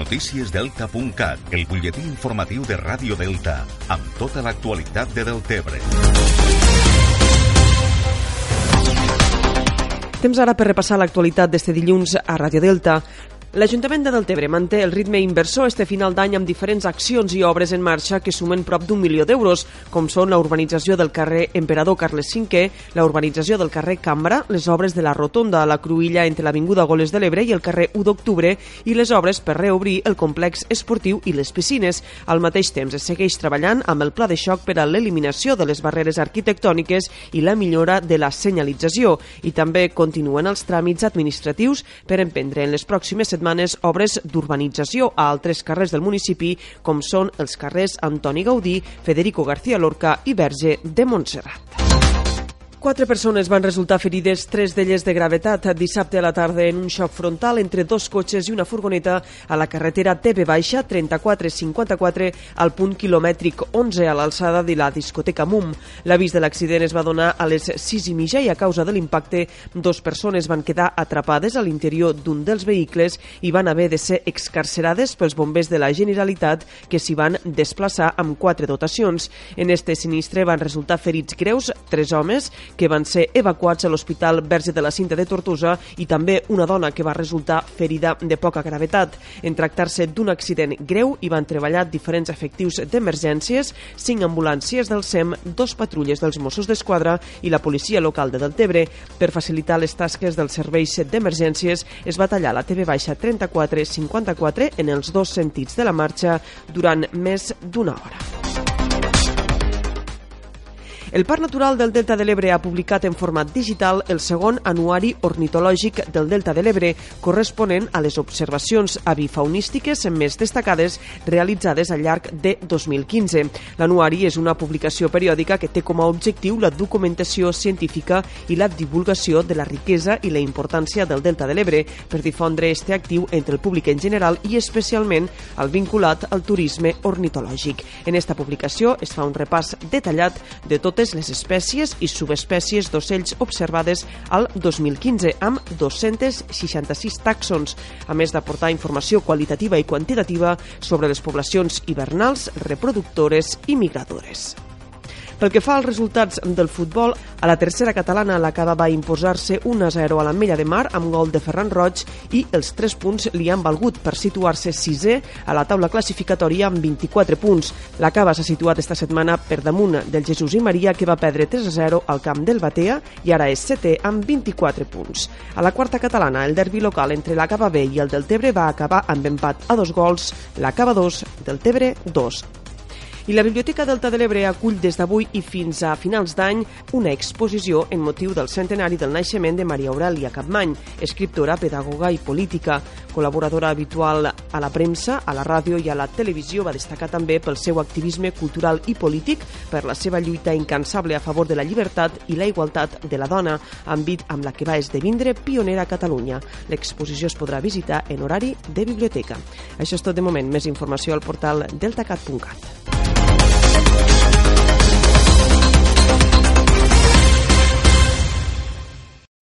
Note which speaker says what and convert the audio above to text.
Speaker 1: Noticiesdelta.cat, el butlletí informatiu de Ràdio Delta, amb tota l'actualitat de Deltebre.
Speaker 2: Temps ara per repassar l'actualitat d'este dilluns a Ràdio Delta. L'Ajuntament de Deltebre manté el ritme inversor este final d'any amb diferents accions i obres en marxa que sumen prop d'un milió d'euros, com són la urbanització del carrer Emperador Carles V, la urbanització del carrer Cambra, les obres de la rotonda a la Cruïlla entre l'Avinguda Goles de l'Ebre i el carrer 1 d'Octubre i les obres per reobrir el complex esportiu i les piscines. Al mateix temps es segueix treballant amb el pla de xoc per a l'eliminació de les barreres arquitectòniques i la millora de la senyalització i també continuen els tràmits administratius per emprendre en les pròximes setmanes setmanes obres d'urbanització a altres carrers del municipi, com són els carrers Antoni Gaudí, Federico García Lorca i Verge de Montserrat. Quatre persones van resultar ferides, tres d'elles de gravetat, dissabte a la tarda en un xoc frontal entre dos cotxes i una furgoneta a la carretera TB Baixa 3454 al punt quilomètric 11 a l'alçada de la discoteca MUM. L'avís de l'accident es va donar a les 6 i mitja i a causa de l'impacte dos persones van quedar atrapades a l'interior d'un dels vehicles i van haver de ser excarcerades pels bombers de la Generalitat que s'hi van desplaçar amb quatre dotacions. En este sinistre van resultar ferits greus tres homes que van ser evacuats a l'Hospital Verge de la Cinta de Tortosa i també una dona que va resultar ferida de poca gravetat. En tractar-se d'un accident greu hi van treballar diferents efectius d'emergències, cinc ambulàncies del SEM, dos patrulles dels Mossos d'Esquadra i la policia local de Deltebre. Per facilitar les tasques dels serveis d'emergències es va tallar la TV baixa 34-54 en els dos sentits de la marxa durant més d'una hora. El Parc Natural del Delta de l'Ebre ha publicat en format digital el segon anuari ornitològic del Delta de l'Ebre, corresponent a les observacions avifaunístiques més destacades realitzades al llarg de 2015. L'anuari és una publicació periòdica que té com a objectiu la documentació científica i la divulgació de la riquesa i la importància del Delta de l'Ebre per difondre este actiu entre el públic en general i especialment al vinculat al turisme ornitològic. En esta publicació es fa un repàs detallat de tot totes les espècies i subespècies d'ocells observades al 2015 amb 266 tàxons, a més d'aportar informació qualitativa i quantitativa sobre les poblacions hivernals, reproductores i migradores. Pel que fa als resultats del futbol, a la tercera catalana la Cava va imposar-se 1-0 a l'Ametlla de Mar amb gol de Ferran Roig i els 3 punts li han valgut per situar-se sisè a la taula classificatòria amb 24 punts. La Cava s'ha situat esta setmana per damunt del Jesús i Maria que va perdre 3-0 al camp del Batea i ara és setè amb 24 punts. A la quarta catalana, el derbi local entre la Cava B i el del Tebre va acabar amb empat a dos gols, la Cava 2, del Tebre 2. I la Biblioteca Delta de l'Ebre acull des d'avui i fins a finals d'any una exposició en motiu del centenari del naixement de Maria Aurelia Capmany, escriptora, pedagoga i política. Col·laboradora habitual a la premsa, a la ràdio i a la televisió, va destacar també pel seu activisme cultural i polític, per la seva lluita incansable a favor de la llibertat i la igualtat de la dona, àmbit amb la que va esdevindre pionera a Catalunya. L'exposició es podrà visitar en horari de biblioteca. Això és tot de moment. Més informació al portal deltacat.cat.